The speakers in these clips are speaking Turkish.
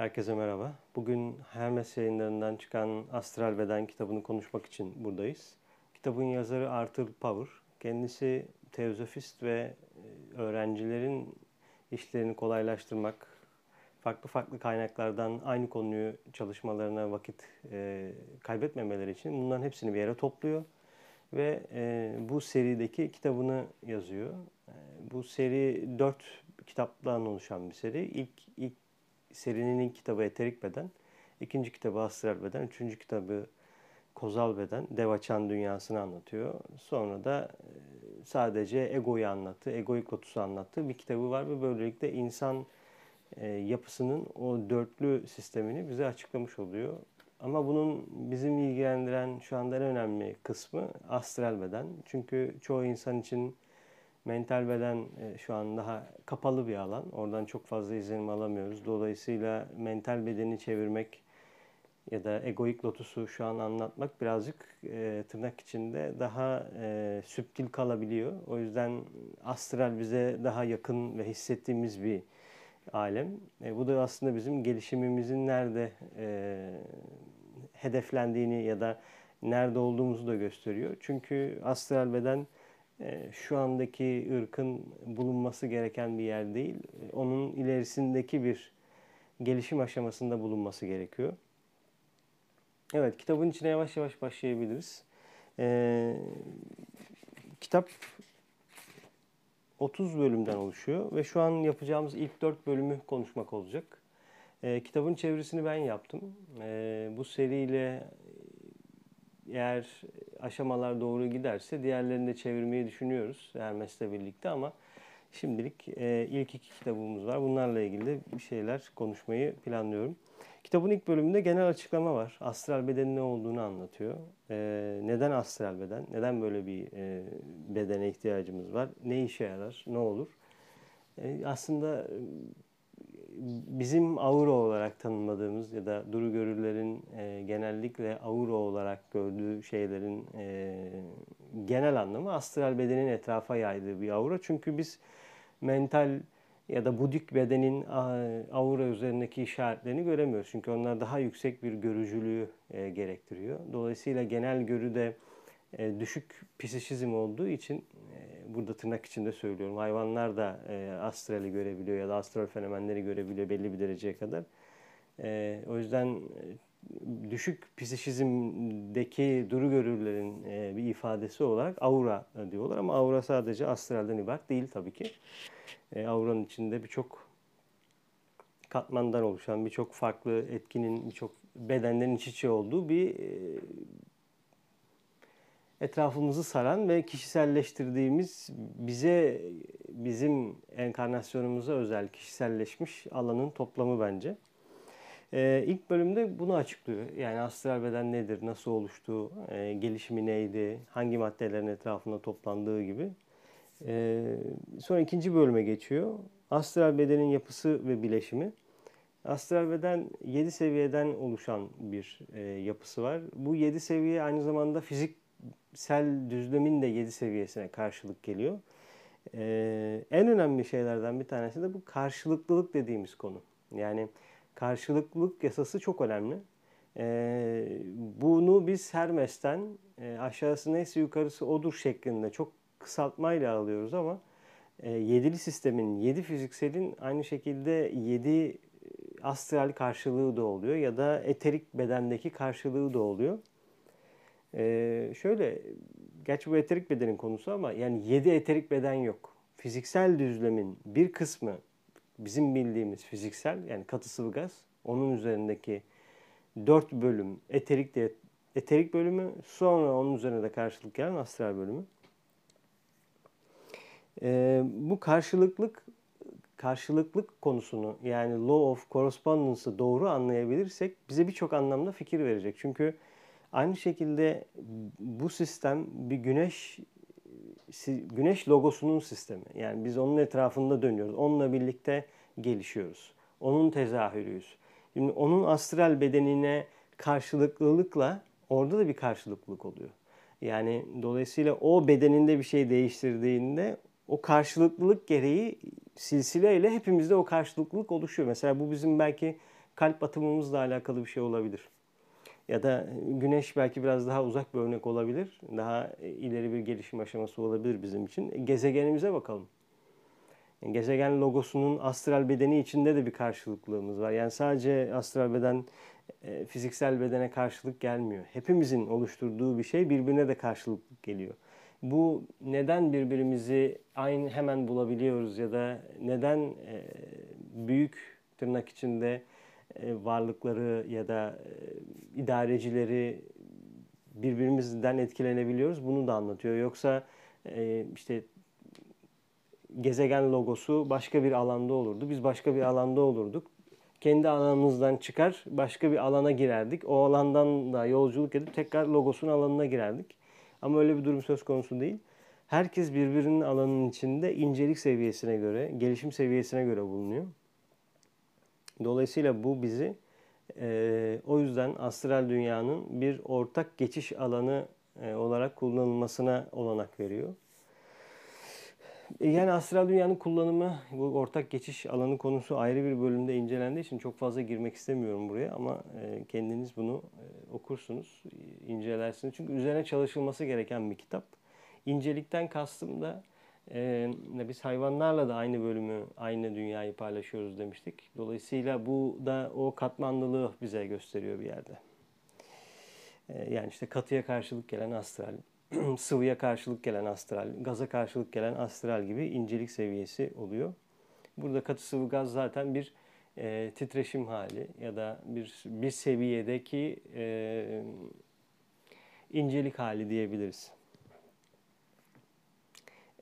Herkese merhaba. Bugün Hermes yayınlarından çıkan Astral Beden kitabını konuşmak için buradayız. Kitabın yazarı Arthur Power. Kendisi teozofist ve e, öğrencilerin işlerini kolaylaştırmak, farklı farklı kaynaklardan aynı konuyu çalışmalarına vakit e, kaybetmemeleri için bunların hepsini bir yere topluyor. Ve e, bu serideki kitabını yazıyor. Bu seri dört kitaptan oluşan bir seri. İlk, ilk serinin ilk kitabı Eterik Beden, ikinci kitabı Astral Beden, üçüncü kitabı Kozal Beden, Dev Açan Dünyasını anlatıyor. Sonra da e, sadece egoyu anlattı, egoik lotusu anlattı bir kitabı var ve böylelikle insan e, yapısının o dörtlü sistemini bize açıklamış oluyor. Ama bunun bizim ilgilendiren şu anda en önemli kısmı astral beden. Çünkü çoğu insan için mental beden e, şu an daha kapalı bir alan. Oradan çok fazla izlenim alamıyoruz. Dolayısıyla mental bedeni çevirmek ya da egoik lotusu şu an anlatmak birazcık e, tırnak içinde daha e, süptil kalabiliyor. O yüzden astral bize daha yakın ve hissettiğimiz bir alem. E, bu da aslında bizim gelişimimizin nerede e, hedeflendiğini ya da nerede olduğumuzu da gösteriyor. Çünkü astral beden şu andaki ırkın bulunması gereken bir yer değil. Onun ilerisindeki bir gelişim aşamasında bulunması gerekiyor. Evet, kitabın içine yavaş yavaş başlayabiliriz. Ee, kitap 30 bölümden oluşuyor ve şu an yapacağımız ilk 4 bölümü konuşmak olacak. Ee, kitabın çevirisini ben yaptım. Ee, bu seriyle eğer aşamalar doğru giderse diğerlerini de çevirmeyi düşünüyoruz Hermes'le birlikte ama şimdilik e, ilk iki kitabımız var. Bunlarla ilgili bir şeyler konuşmayı planlıyorum. Kitabın ilk bölümünde genel açıklama var. Astral bedenin ne olduğunu anlatıyor. Ee, neden astral beden? Neden böyle bir e, bedene ihtiyacımız var? Ne işe yarar? Ne olur? Ee, aslında bizim aura olarak tanımladığımız ya da duru görürlerin e, genellikle aura olarak gördüğü şeylerin e, genel anlamı astral bedenin etrafa yaydığı bir aura. Çünkü biz mental ya da budik bedenin aura üzerindeki işaretlerini göremiyoruz. Çünkü onlar daha yüksek bir görücülüğü e, gerektiriyor. Dolayısıyla genel görüde e, düşük psişizm olduğu için burada tırnak içinde söylüyorum. Hayvanlar da e, astrali görebiliyor ya da astral fenomenleri görebiliyor belli bir dereceye kadar. E, o yüzden e, düşük psişizmdeki duru görürlerin e, bir ifadesi olarak aura diyorlar ama aura sadece astralden ibaret değil tabii ki. E, auranın içinde birçok katmandan oluşan, birçok farklı etkinin, birçok bedenlerin iç içe olduğu bir e, etrafımızı saran ve kişiselleştirdiğimiz bize bizim enkarnasyonumuza özel kişiselleşmiş alanın toplamı bence. Ee, ilk bölümde bunu açıklıyor. Yani astral beden nedir, nasıl oluştu, e, gelişimi neydi, hangi maddelerin etrafında toplandığı gibi. Ee, sonra ikinci bölüme geçiyor. Astral bedenin yapısı ve bileşimi. Astral beden 7 seviyeden oluşan bir e, yapısı var. Bu 7 seviye aynı zamanda fiziksel düzlemin de 7 seviyesine karşılık geliyor. Ee, en önemli şeylerden bir tanesi de bu karşılıklılık dediğimiz konu. Yani karşılıklılık yasası çok önemli. Ee, bunu biz Hermes'ten e, aşağısı neyse yukarısı odur şeklinde çok kısaltmayla alıyoruz ama e, yedili sistemin, yedi fizikselin aynı şekilde yedi e, astral karşılığı da oluyor ya da eterik bedendeki karşılığı da oluyor. Ee, şöyle, gerçi bu eterik bedenin konusu ama yani yedi eterik beden yok. Fiziksel düzlemin bir kısmı bizim bildiğimiz fiziksel yani katı sıvı gaz. Onun üzerindeki dört bölüm eterik de eterik bölümü sonra onun üzerine de karşılık gelen astral bölümü. Ee, bu karşılıklık karşılıklık konusunu yani law of correspondence'ı doğru anlayabilirsek bize birçok anlamda fikir verecek. Çünkü aynı şekilde bu sistem bir güneş güneş logosunun sistemi. Yani biz onun etrafında dönüyoruz. Onunla birlikte gelişiyoruz. Onun tezahürüyüz. Şimdi onun astral bedenine karşılıklılıkla orada da bir karşılıklılık oluyor. Yani dolayısıyla o bedeninde bir şey değiştirdiğinde o karşılıklılık gereği silsileyle hepimizde o karşılıklılık oluşuyor. Mesela bu bizim belki kalp atımımızla alakalı bir şey olabilir. Ya da güneş belki biraz daha uzak bir örnek olabilir. Daha ileri bir gelişim aşaması olabilir bizim için. Gezegenimize bakalım. Gezegen logosunun astral bedeni içinde de bir karşılıklılığımız var. Yani sadece astral beden e, fiziksel bedene karşılık gelmiyor. Hepimizin oluşturduğu bir şey birbirine de karşılık geliyor. Bu neden birbirimizi aynı hemen bulabiliyoruz ya da neden e, büyük tırnak içinde e, varlıkları ya da idarecileri birbirimizden etkilenebiliyoruz bunu da anlatıyor. Yoksa işte gezegen logosu başka bir alanda olurdu. Biz başka bir alanda olurduk. Kendi alanımızdan çıkar başka bir alana girerdik. O alandan da yolculuk edip tekrar logosun alanına girerdik. Ama öyle bir durum söz konusu değil. Herkes birbirinin alanının içinde incelik seviyesine göre, gelişim seviyesine göre bulunuyor. Dolayısıyla bu bizi e, o yüzden astral dünyanın bir ortak geçiş alanı e, olarak kullanılmasına olanak veriyor. E, yani astral dünyanın kullanımı, bu ortak geçiş alanı konusu ayrı bir bölümde incelendiği için çok fazla girmek istemiyorum buraya ama e, kendiniz bunu e, okursunuz, incelersiniz. Çünkü üzerine çalışılması gereken bir kitap. İncelikten kastım da biz hayvanlarla da aynı bölümü, aynı dünyayı paylaşıyoruz demiştik. Dolayısıyla bu da o katmanlılığı bize gösteriyor bir yerde. Yani işte katıya karşılık gelen astral, sıvıya karşılık gelen astral, gaza karşılık gelen astral gibi incelik seviyesi oluyor. Burada katı sıvı gaz zaten bir e, titreşim hali ya da bir bir seviyedeki e, incelik hali diyebiliriz.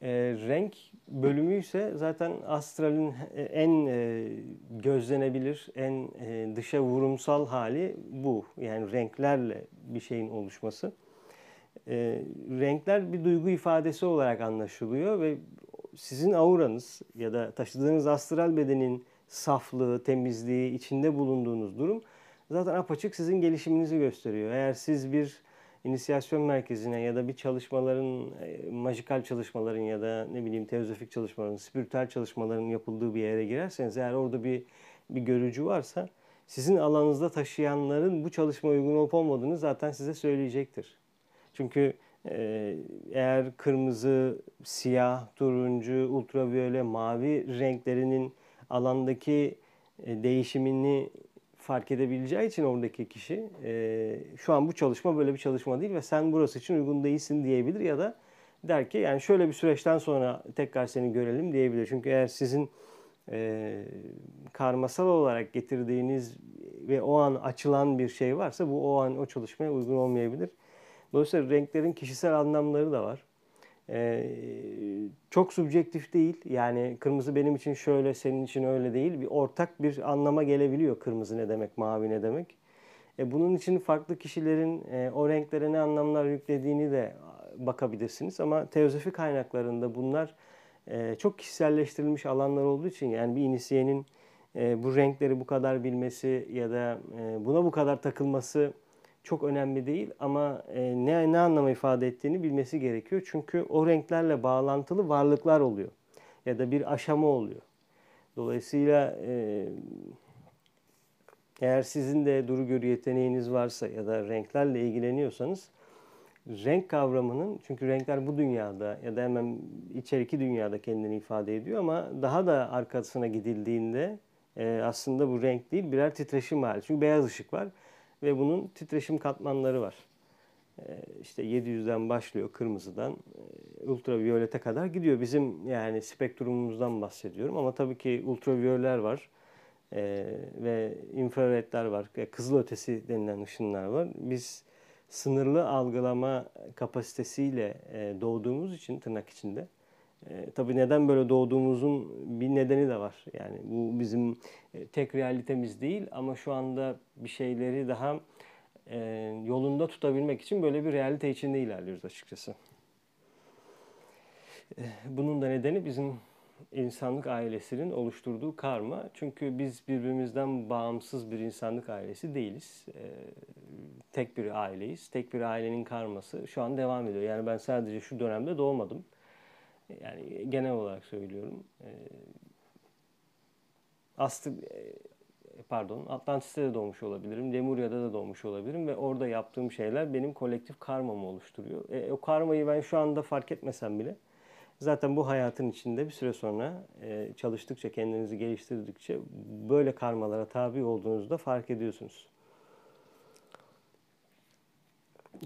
E, renk bölümü ise zaten astralin en e, gözlenebilir, en e, dışa vurumsal hali bu. Yani renklerle bir şeyin oluşması e, renkler bir duygu ifadesi olarak anlaşılıyor ve sizin auranız ya da taşıdığınız astral bedenin saflığı, temizliği, içinde bulunduğunuz durum zaten apaçık sizin gelişiminizi gösteriyor. Eğer siz bir inisiyasyon merkezine ya da bir çalışmaların, e, majikal çalışmaların ya da ne bileyim teozofik çalışmaların, spiritüel çalışmaların yapıldığı bir yere girerseniz eğer orada bir bir görücü varsa sizin alanınızda taşıyanların bu çalışma uygun olup olmadığını zaten size söyleyecektir. Çünkü e, eğer kırmızı, siyah, turuncu, ultraviyole, mavi renklerinin alandaki e, değişimini fark edebileceği için oradaki kişi e, şu an bu çalışma böyle bir çalışma değil ve sen burası için uygun değilsin diyebilir ya da der ki yani şöyle bir süreçten sonra tekrar seni görelim diyebilir. Çünkü eğer sizin e, karmasal olarak getirdiğiniz ve o an açılan bir şey varsa bu o an o çalışmaya uygun olmayabilir. Dolayısıyla renklerin kişisel anlamları da var. Ee, çok subjektif değil. Yani kırmızı benim için şöyle, senin için öyle değil. Bir ortak bir anlama gelebiliyor kırmızı ne demek, mavi ne demek. E, bunun için farklı kişilerin e, o renklere ne anlamlar yüklediğini de bakabilirsiniz. Ama teozofi kaynaklarında bunlar e, çok kişiselleştirilmiş alanlar olduğu için yani bir inisiyenin e, bu renkleri bu kadar bilmesi ya da e, buna bu kadar takılması çok önemli değil ama e, ne ne anlama ifade ettiğini bilmesi gerekiyor. Çünkü o renklerle bağlantılı varlıklar oluyor ya da bir aşama oluyor. Dolayısıyla e, eğer sizin de duru görü yeteneğiniz varsa ya da renklerle ilgileniyorsanız renk kavramının çünkü renkler bu dünyada ya da hemen içeriki dünyada kendini ifade ediyor ama daha da arkasına gidildiğinde e, aslında bu renk değil birer titreşim hali. Çünkü beyaz ışık var ve bunun titreşim katmanları var. Ee, işte 700'den başlıyor kırmızıdan e, ultraviyolete kadar gidiyor. Bizim yani spektrumumuzdan bahsediyorum ama tabii ki ultraviyoleler var ee, ve infraredler var, kızıl ötesi denilen ışınlar var. Biz sınırlı algılama kapasitesiyle e, doğduğumuz için tırnak içinde e, tabii neden böyle doğduğumuzun bir nedeni de var. Yani bu bizim e, tek realitemiz değil ama şu anda bir şeyleri daha e, yolunda tutabilmek için böyle bir realite içinde ilerliyoruz açıkçası. E, bunun da nedeni bizim insanlık ailesinin oluşturduğu karma. Çünkü biz birbirimizden bağımsız bir insanlık ailesi değiliz. E, tek bir aileyiz. Tek bir ailenin karması şu an devam ediyor. Yani ben sadece şu dönemde doğmadım yani genel olarak söylüyorum. E, Astı, pardon Atlantis'te de doğmuş olabilirim, Lemuria'da da doğmuş olabilirim ve orada yaptığım şeyler benim kolektif karmamı oluşturuyor. E, o karmayı ben şu anda fark etmesem bile zaten bu hayatın içinde bir süre sonra e, çalıştıkça, kendinizi geliştirdikçe böyle karmalara tabi olduğunuzda fark ediyorsunuz.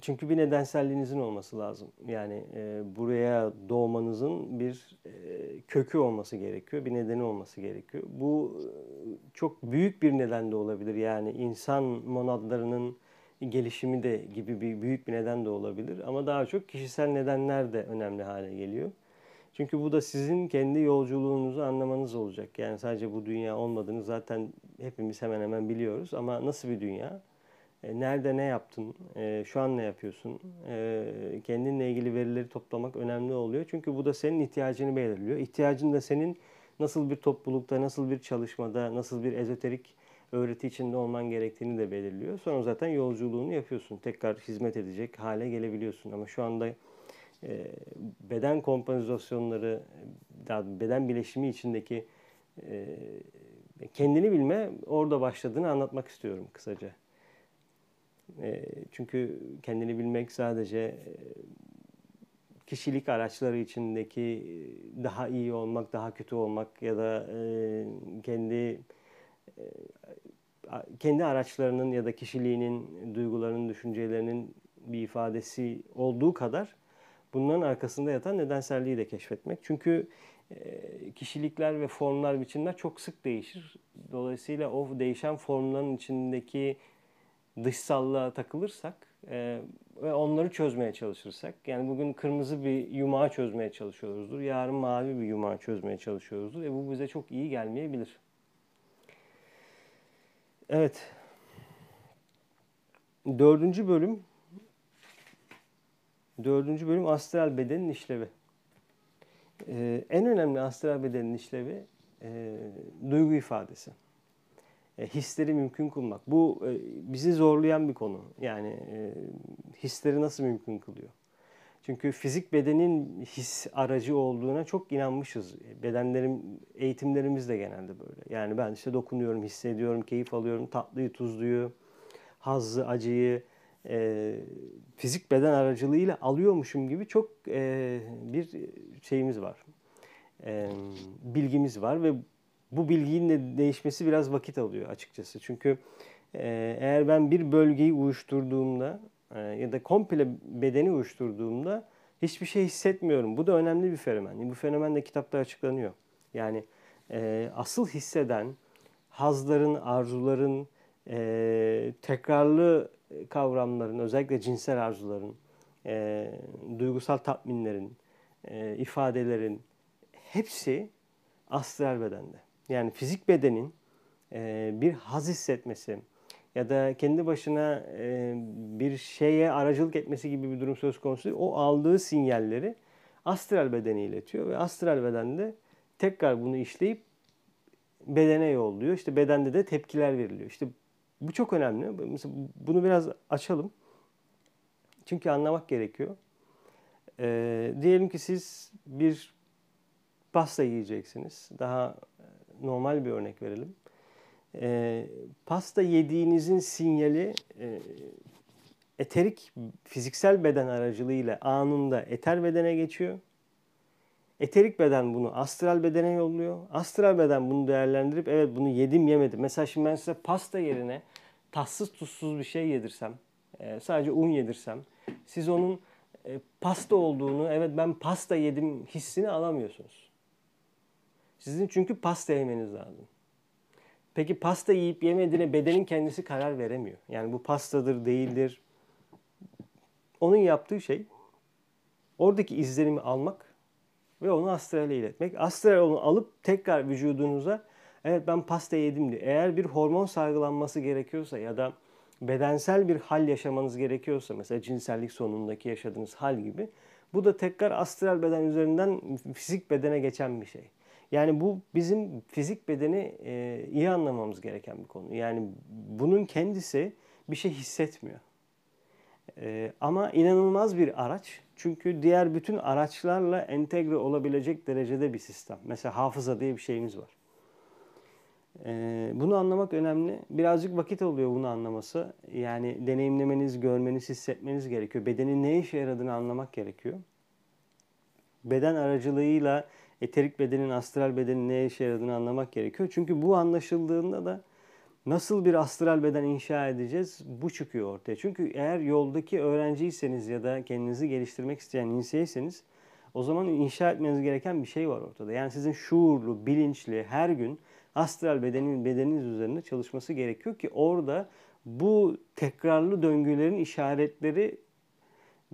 Çünkü bir nedenselliğinizin olması lazım. Yani e, buraya doğmanızın bir e, kökü olması gerekiyor, bir nedeni olması gerekiyor. Bu e, çok büyük bir neden de olabilir. Yani insan monadlarının gelişimi de gibi bir büyük bir neden de olabilir. Ama daha çok kişisel nedenler de önemli hale geliyor. Çünkü bu da sizin kendi yolculuğunuzu anlamanız olacak. Yani sadece bu dünya olmadığını zaten hepimiz hemen hemen biliyoruz. Ama nasıl bir dünya? E, nerede ne yaptın? E, şu an ne yapıyorsun? E, kendinle ilgili verileri toplamak önemli oluyor. Çünkü bu da senin ihtiyacını belirliyor. İhtiyacın da senin nasıl bir toplulukta, nasıl bir çalışmada, nasıl bir ezoterik öğreti içinde olman gerektiğini de belirliyor. Sonra zaten yolculuğunu yapıyorsun. Tekrar hizmet edecek hale gelebiliyorsun. Ama şu anda beden kompozisyonları, beden bileşimi içindeki kendini bilme orada başladığını anlatmak istiyorum kısaca. E, çünkü kendini bilmek sadece e, kişilik araçları içindeki e, daha iyi olmak, daha kötü olmak ya da kendi kendi araçlarının ya da kişiliğinin, duygularının, düşüncelerinin bir ifadesi olduğu kadar bunların arkasında yatan nedenselliği de keşfetmek. Çünkü kişilikler ve formlar, biçimler çok sık değişir. Dolayısıyla o değişen formların içindeki dışsallığa takılırsak e, ve onları çözmeye çalışırsak yani bugün kırmızı bir yumağı çözmeye çalışıyoruzdur. Yarın mavi bir yumağı çözmeye çalışıyoruzdur. E bu bize çok iyi gelmeyebilir. Evet. Dördüncü bölüm Dördüncü bölüm astral bedenin işlevi. Ee, en önemli astral bedenin işlevi e, duygu ifadesi. E, hisleri mümkün kılmak. Bu e, bizi zorlayan bir konu. Yani e, hisleri nasıl mümkün kılıyor? Çünkü fizik bedenin his aracı olduğuna çok inanmışız. Bedenlerim, eğitimlerimiz de genelde böyle. Yani ben işte dokunuyorum, hissediyorum, keyif alıyorum, tatlıyı, tuzluyu, hazzı, acıyı e, fizik beden aracılığıyla alıyormuşum gibi çok e, bir şeyimiz var. E, bilgimiz var ve bu bilginin de değişmesi biraz vakit alıyor açıkçası. Çünkü e, eğer ben bir bölgeyi uyuşturduğumda e, ya da komple bedeni uyuşturduğumda hiçbir şey hissetmiyorum. Bu da önemli bir fenomen. Bu fenomen de kitapta açıklanıyor. Yani e, asıl hisseden hazların, arzuların, e, tekrarlı kavramların, özellikle cinsel arzuların, e, duygusal tatminlerin, e, ifadelerin hepsi astral bedende. Yani fizik bedenin e, bir haz hissetmesi ya da kendi başına e, bir şeye aracılık etmesi gibi bir durum söz konusu. O aldığı sinyalleri astral bedene iletiyor ve astral bedende tekrar bunu işleyip bedene yolluyor. İşte bedende de tepkiler veriliyor. İşte bu çok önemli. Mesela bunu biraz açalım. Çünkü anlamak gerekiyor. Ee, diyelim ki siz bir pasta yiyeceksiniz. Daha normal bir örnek verelim. E, pasta yediğinizin sinyali e, eterik fiziksel beden aracılığıyla anında eter bedene geçiyor. Eterik beden bunu astral bedene yolluyor. Astral beden bunu değerlendirip evet bunu yedim yemedim. Mesela şimdi ben size pasta yerine tatsız tuzsuz bir şey yedirsem, e, sadece un yedirsem, siz onun e, pasta olduğunu, evet ben pasta yedim hissini alamıyorsunuz. Sizin çünkü pasta yemeniz lazım. Peki pasta yiyip yemediğine bedenin kendisi karar veremiyor. Yani bu pastadır, değildir. Onun yaptığı şey oradaki izlenimi almak ve onu astrale iletmek. Astral onu alıp tekrar vücudunuza evet ben pasta yedim diye. Eğer bir hormon salgılanması gerekiyorsa ya da bedensel bir hal yaşamanız gerekiyorsa mesela cinsellik sonundaki yaşadığınız hal gibi bu da tekrar astral beden üzerinden fizik bedene geçen bir şey. Yani bu bizim fizik bedeni e, iyi anlamamız gereken bir konu. Yani bunun kendisi bir şey hissetmiyor. E, ama inanılmaz bir araç. Çünkü diğer bütün araçlarla entegre olabilecek derecede bir sistem. Mesela hafıza diye bir şeyimiz var. Ee, bunu anlamak önemli. Birazcık vakit oluyor bunu anlaması. Yani deneyimlemeniz, görmeniz, hissetmeniz gerekiyor. Bedenin ne işe yaradığını anlamak gerekiyor. Beden aracılığıyla eterik bedenin, astral bedenin ne işe yaradığını anlamak gerekiyor. Çünkü bu anlaşıldığında da nasıl bir astral beden inşa edeceğiz bu çıkıyor ortaya. Çünkü eğer yoldaki öğrenciyseniz ya da kendinizi geliştirmek isteyen insiyeyseniz o zaman inşa etmeniz gereken bir şey var ortada. Yani sizin şuurlu, bilinçli her gün astral bedenin bedeniniz üzerinde çalışması gerekiyor ki orada bu tekrarlı döngülerin işaretleri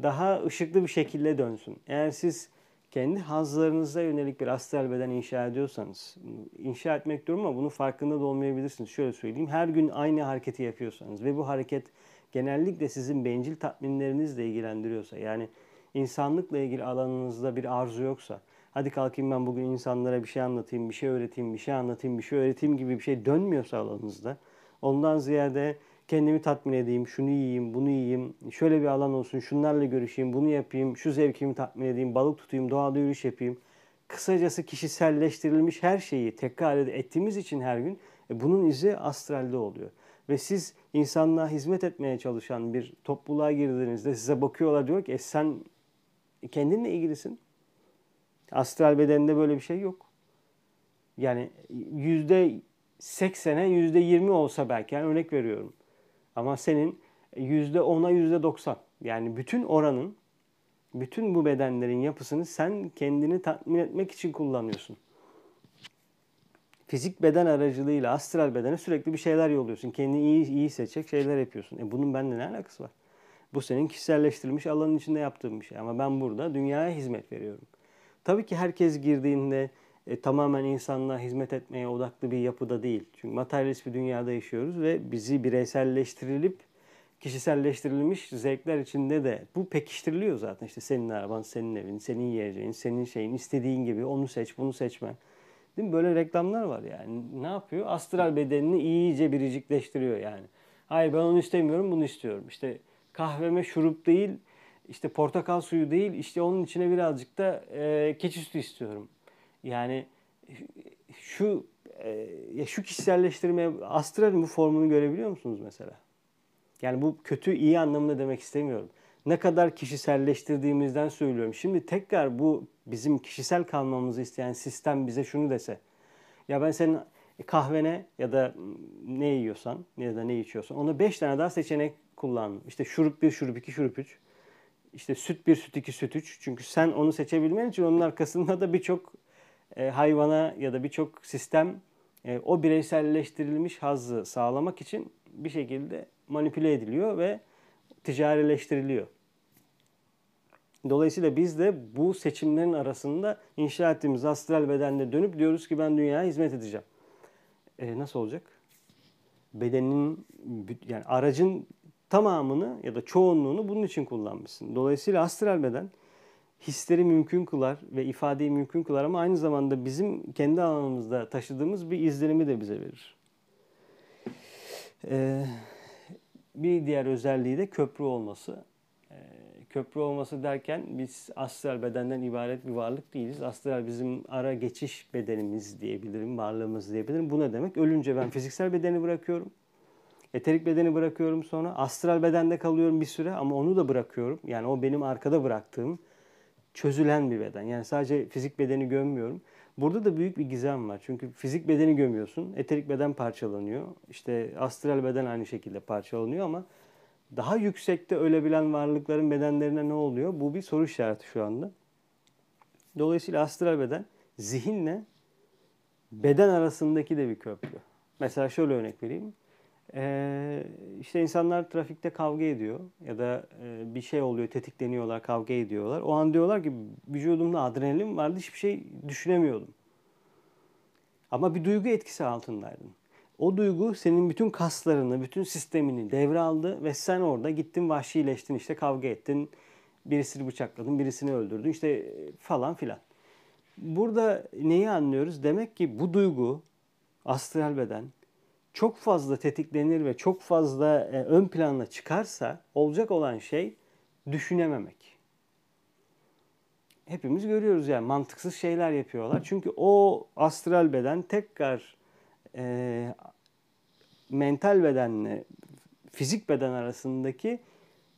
daha ışıklı bir şekilde dönsün. Eğer siz kendi hazlarınıza yönelik bir astral beden inşa ediyorsanız, inşa etmek diyorum ama bunun farkında da olmayabilirsiniz. Şöyle söyleyeyim, her gün aynı hareketi yapıyorsanız ve bu hareket genellikle sizin bencil tatminlerinizle ilgilendiriyorsa, yani insanlıkla ilgili alanınızda bir arzu yoksa, hadi kalkayım ben bugün insanlara bir şey anlatayım, bir şey öğreteyim, bir şey anlatayım, bir şey öğreteyim gibi bir şey dönmüyorsa alanınızda, ondan ziyade kendimi tatmin edeyim, şunu yiyeyim, bunu yiyeyim, şöyle bir alan olsun, şunlarla görüşeyim, bunu yapayım, şu zevkimi tatmin edeyim, balık tutayım, doğada yürüyüş yapayım. Kısacası kişiselleştirilmiş her şeyi tekrar ettiğimiz için her gün e, bunun izi astralde oluyor. Ve siz insanlığa hizmet etmeye çalışan bir topluluğa girdiğinizde size bakıyorlar diyor ki e sen kendinle ilgilisin. Astral bedeninde böyle bir şey yok. Yani yüzde seksene yüzde yirmi olsa belki yani örnek veriyorum. Ama senin yüzde ona yüzde doksan yani bütün oranın bütün bu bedenlerin yapısını sen kendini tatmin etmek için kullanıyorsun. Fizik beden aracılığıyla astral bedene sürekli bir şeyler yolluyorsun. Kendini iyi, iyi seçecek şeyler yapıyorsun. E bunun benimle ne alakası var? Bu senin kişiselleştirilmiş alanın içinde yaptığın bir şey. Ama ben burada dünyaya hizmet veriyorum. Tabii ki herkes girdiğinde e, tamamen insanlığa hizmet etmeye odaklı bir yapıda değil. Çünkü materyalist bir dünyada yaşıyoruz ve bizi bireyselleştirilip kişiselleştirilmiş zevkler içinde de bu pekiştiriliyor zaten. İşte senin araban, senin evin, senin yiyeceğin, senin şeyin, istediğin gibi onu seç, bunu seçme. Değil mi? Böyle reklamlar var yani. Ne yapıyor? Astral bedenini iyice biricikleştiriyor yani. Hayır ben onu istemiyorum, bunu istiyorum. İşte kahveme şurup değil, işte portakal suyu değil, işte onun içine birazcık da e, keçi sütü istiyorum. Yani şu e, ya şu kişiselleştirme astralin bu formunu görebiliyor musunuz mesela? Yani bu kötü iyi anlamında demek istemiyorum. Ne kadar kişiselleştirdiğimizden söylüyorum. Şimdi tekrar bu bizim kişisel kalmamızı isteyen sistem bize şunu dese. Ya ben senin kahvene ya da ne yiyorsan ya da ne içiyorsan ona 5 tane daha seçenek kullandım. İşte şurup 1, şurup 2, şurup 3. İşte süt 1, süt 2, süt 3. Çünkü sen onu seçebilmen için onun arkasında da birçok e, hayvana ya da birçok sistem e, o bireyselleştirilmiş hazzı sağlamak için bir şekilde manipüle ediliyor ve ticarileştiriliyor. Dolayısıyla biz de bu seçimlerin arasında inşa ettiğimiz astral bedenle dönüp diyoruz ki ben dünyaya hizmet edeceğim. E, nasıl olacak? Bedenin yani aracın tamamını ya da çoğunluğunu bunun için kullanmışsın. Dolayısıyla astral beden hisleri mümkün kılar ve ifadeyi mümkün kılar ama aynı zamanda bizim kendi alanımızda taşıdığımız bir izlenimi de bize verir. Ee, bir diğer özelliği de köprü olması. Ee, köprü olması derken biz astral bedenden ibaret bir varlık değiliz. Astral bizim ara geçiş bedenimiz diyebilirim, varlığımız diyebilirim. Bu ne demek? Ölünce ben fiziksel bedeni bırakıyorum. Eterik bedeni bırakıyorum sonra. Astral bedende kalıyorum bir süre ama onu da bırakıyorum. Yani o benim arkada bıraktığım çözülen bir beden. Yani sadece fizik bedeni gömmüyorum. Burada da büyük bir gizem var. Çünkü fizik bedeni gömüyorsun. Eterik beden parçalanıyor. İşte astral beden aynı şekilde parçalanıyor ama daha yüksekte ölebilen varlıkların bedenlerine ne oluyor? Bu bir soru işareti şu anda. Dolayısıyla astral beden zihinle beden arasındaki de bir köprü. Mesela şöyle örnek vereyim. Ee, işte insanlar trafikte kavga ediyor ya da e, bir şey oluyor, tetikleniyorlar, kavga ediyorlar. O an diyorlar ki vücudumda adrenalin vardı, hiçbir şey düşünemiyordum. Ama bir duygu etkisi altındaydın. O duygu senin bütün kaslarını, bütün sistemini devraldı ve sen orada gittin vahşileştin işte kavga ettin. Birisini bıçakladın, birisini öldürdün işte falan filan. Burada neyi anlıyoruz? Demek ki bu duygu, astral beden, çok fazla tetiklenir ve çok fazla e, ön plana çıkarsa olacak olan şey düşünememek. Hepimiz görüyoruz yani mantıksız şeyler yapıyorlar. Çünkü o astral beden tekrar e, mental bedenle fizik beden arasındaki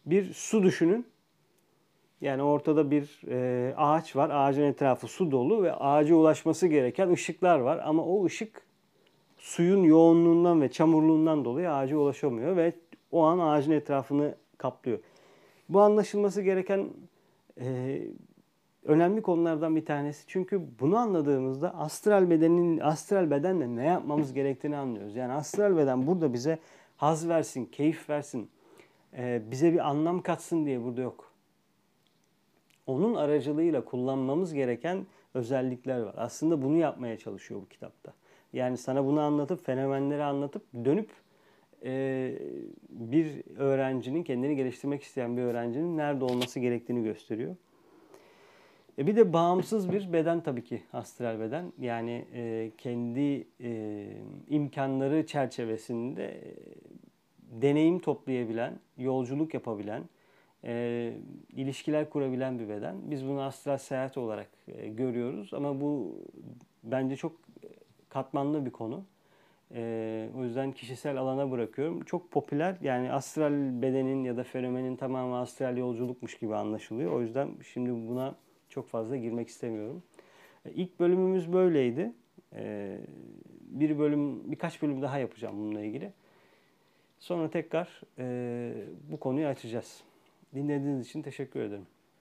bir su düşünün. Yani ortada bir e, ağaç var. Ağacın etrafı su dolu ve ağaca ulaşması gereken ışıklar var. Ama o ışık suyun yoğunluğundan ve çamurluğundan dolayı ağaca ulaşamıyor ve o an ağacın etrafını kaplıyor. Bu anlaşılması gereken e, önemli konulardan bir tanesi. Çünkü bunu anladığımızda astral bedenin astral bedenle ne yapmamız gerektiğini anlıyoruz. Yani astral beden burada bize haz versin, keyif versin, e, bize bir anlam katsın diye burada yok. Onun aracılığıyla kullanmamız gereken özellikler var. Aslında bunu yapmaya çalışıyor bu kitapta. Yani sana bunu anlatıp, fenomenleri anlatıp dönüp e, bir öğrencinin, kendini geliştirmek isteyen bir öğrencinin nerede olması gerektiğini gösteriyor. E bir de bağımsız bir beden tabii ki astral beden. Yani e, kendi e, imkanları çerçevesinde e, deneyim toplayabilen, yolculuk yapabilen, e, ilişkiler kurabilen bir beden. Biz bunu astral seyahat olarak e, görüyoruz ama bu bence çok katmanlı bir konu. E, o yüzden kişisel alana bırakıyorum. Çok popüler yani astral bedenin ya da fenomenin tamamı astral yolculukmuş gibi anlaşılıyor. O yüzden şimdi buna çok fazla girmek istemiyorum. E, ilk bölümümüz böyleydi. E, bir bölüm, birkaç bölüm daha yapacağım bununla ilgili. Sonra tekrar e, bu konuyu açacağız. Dinlediğiniz için teşekkür ederim.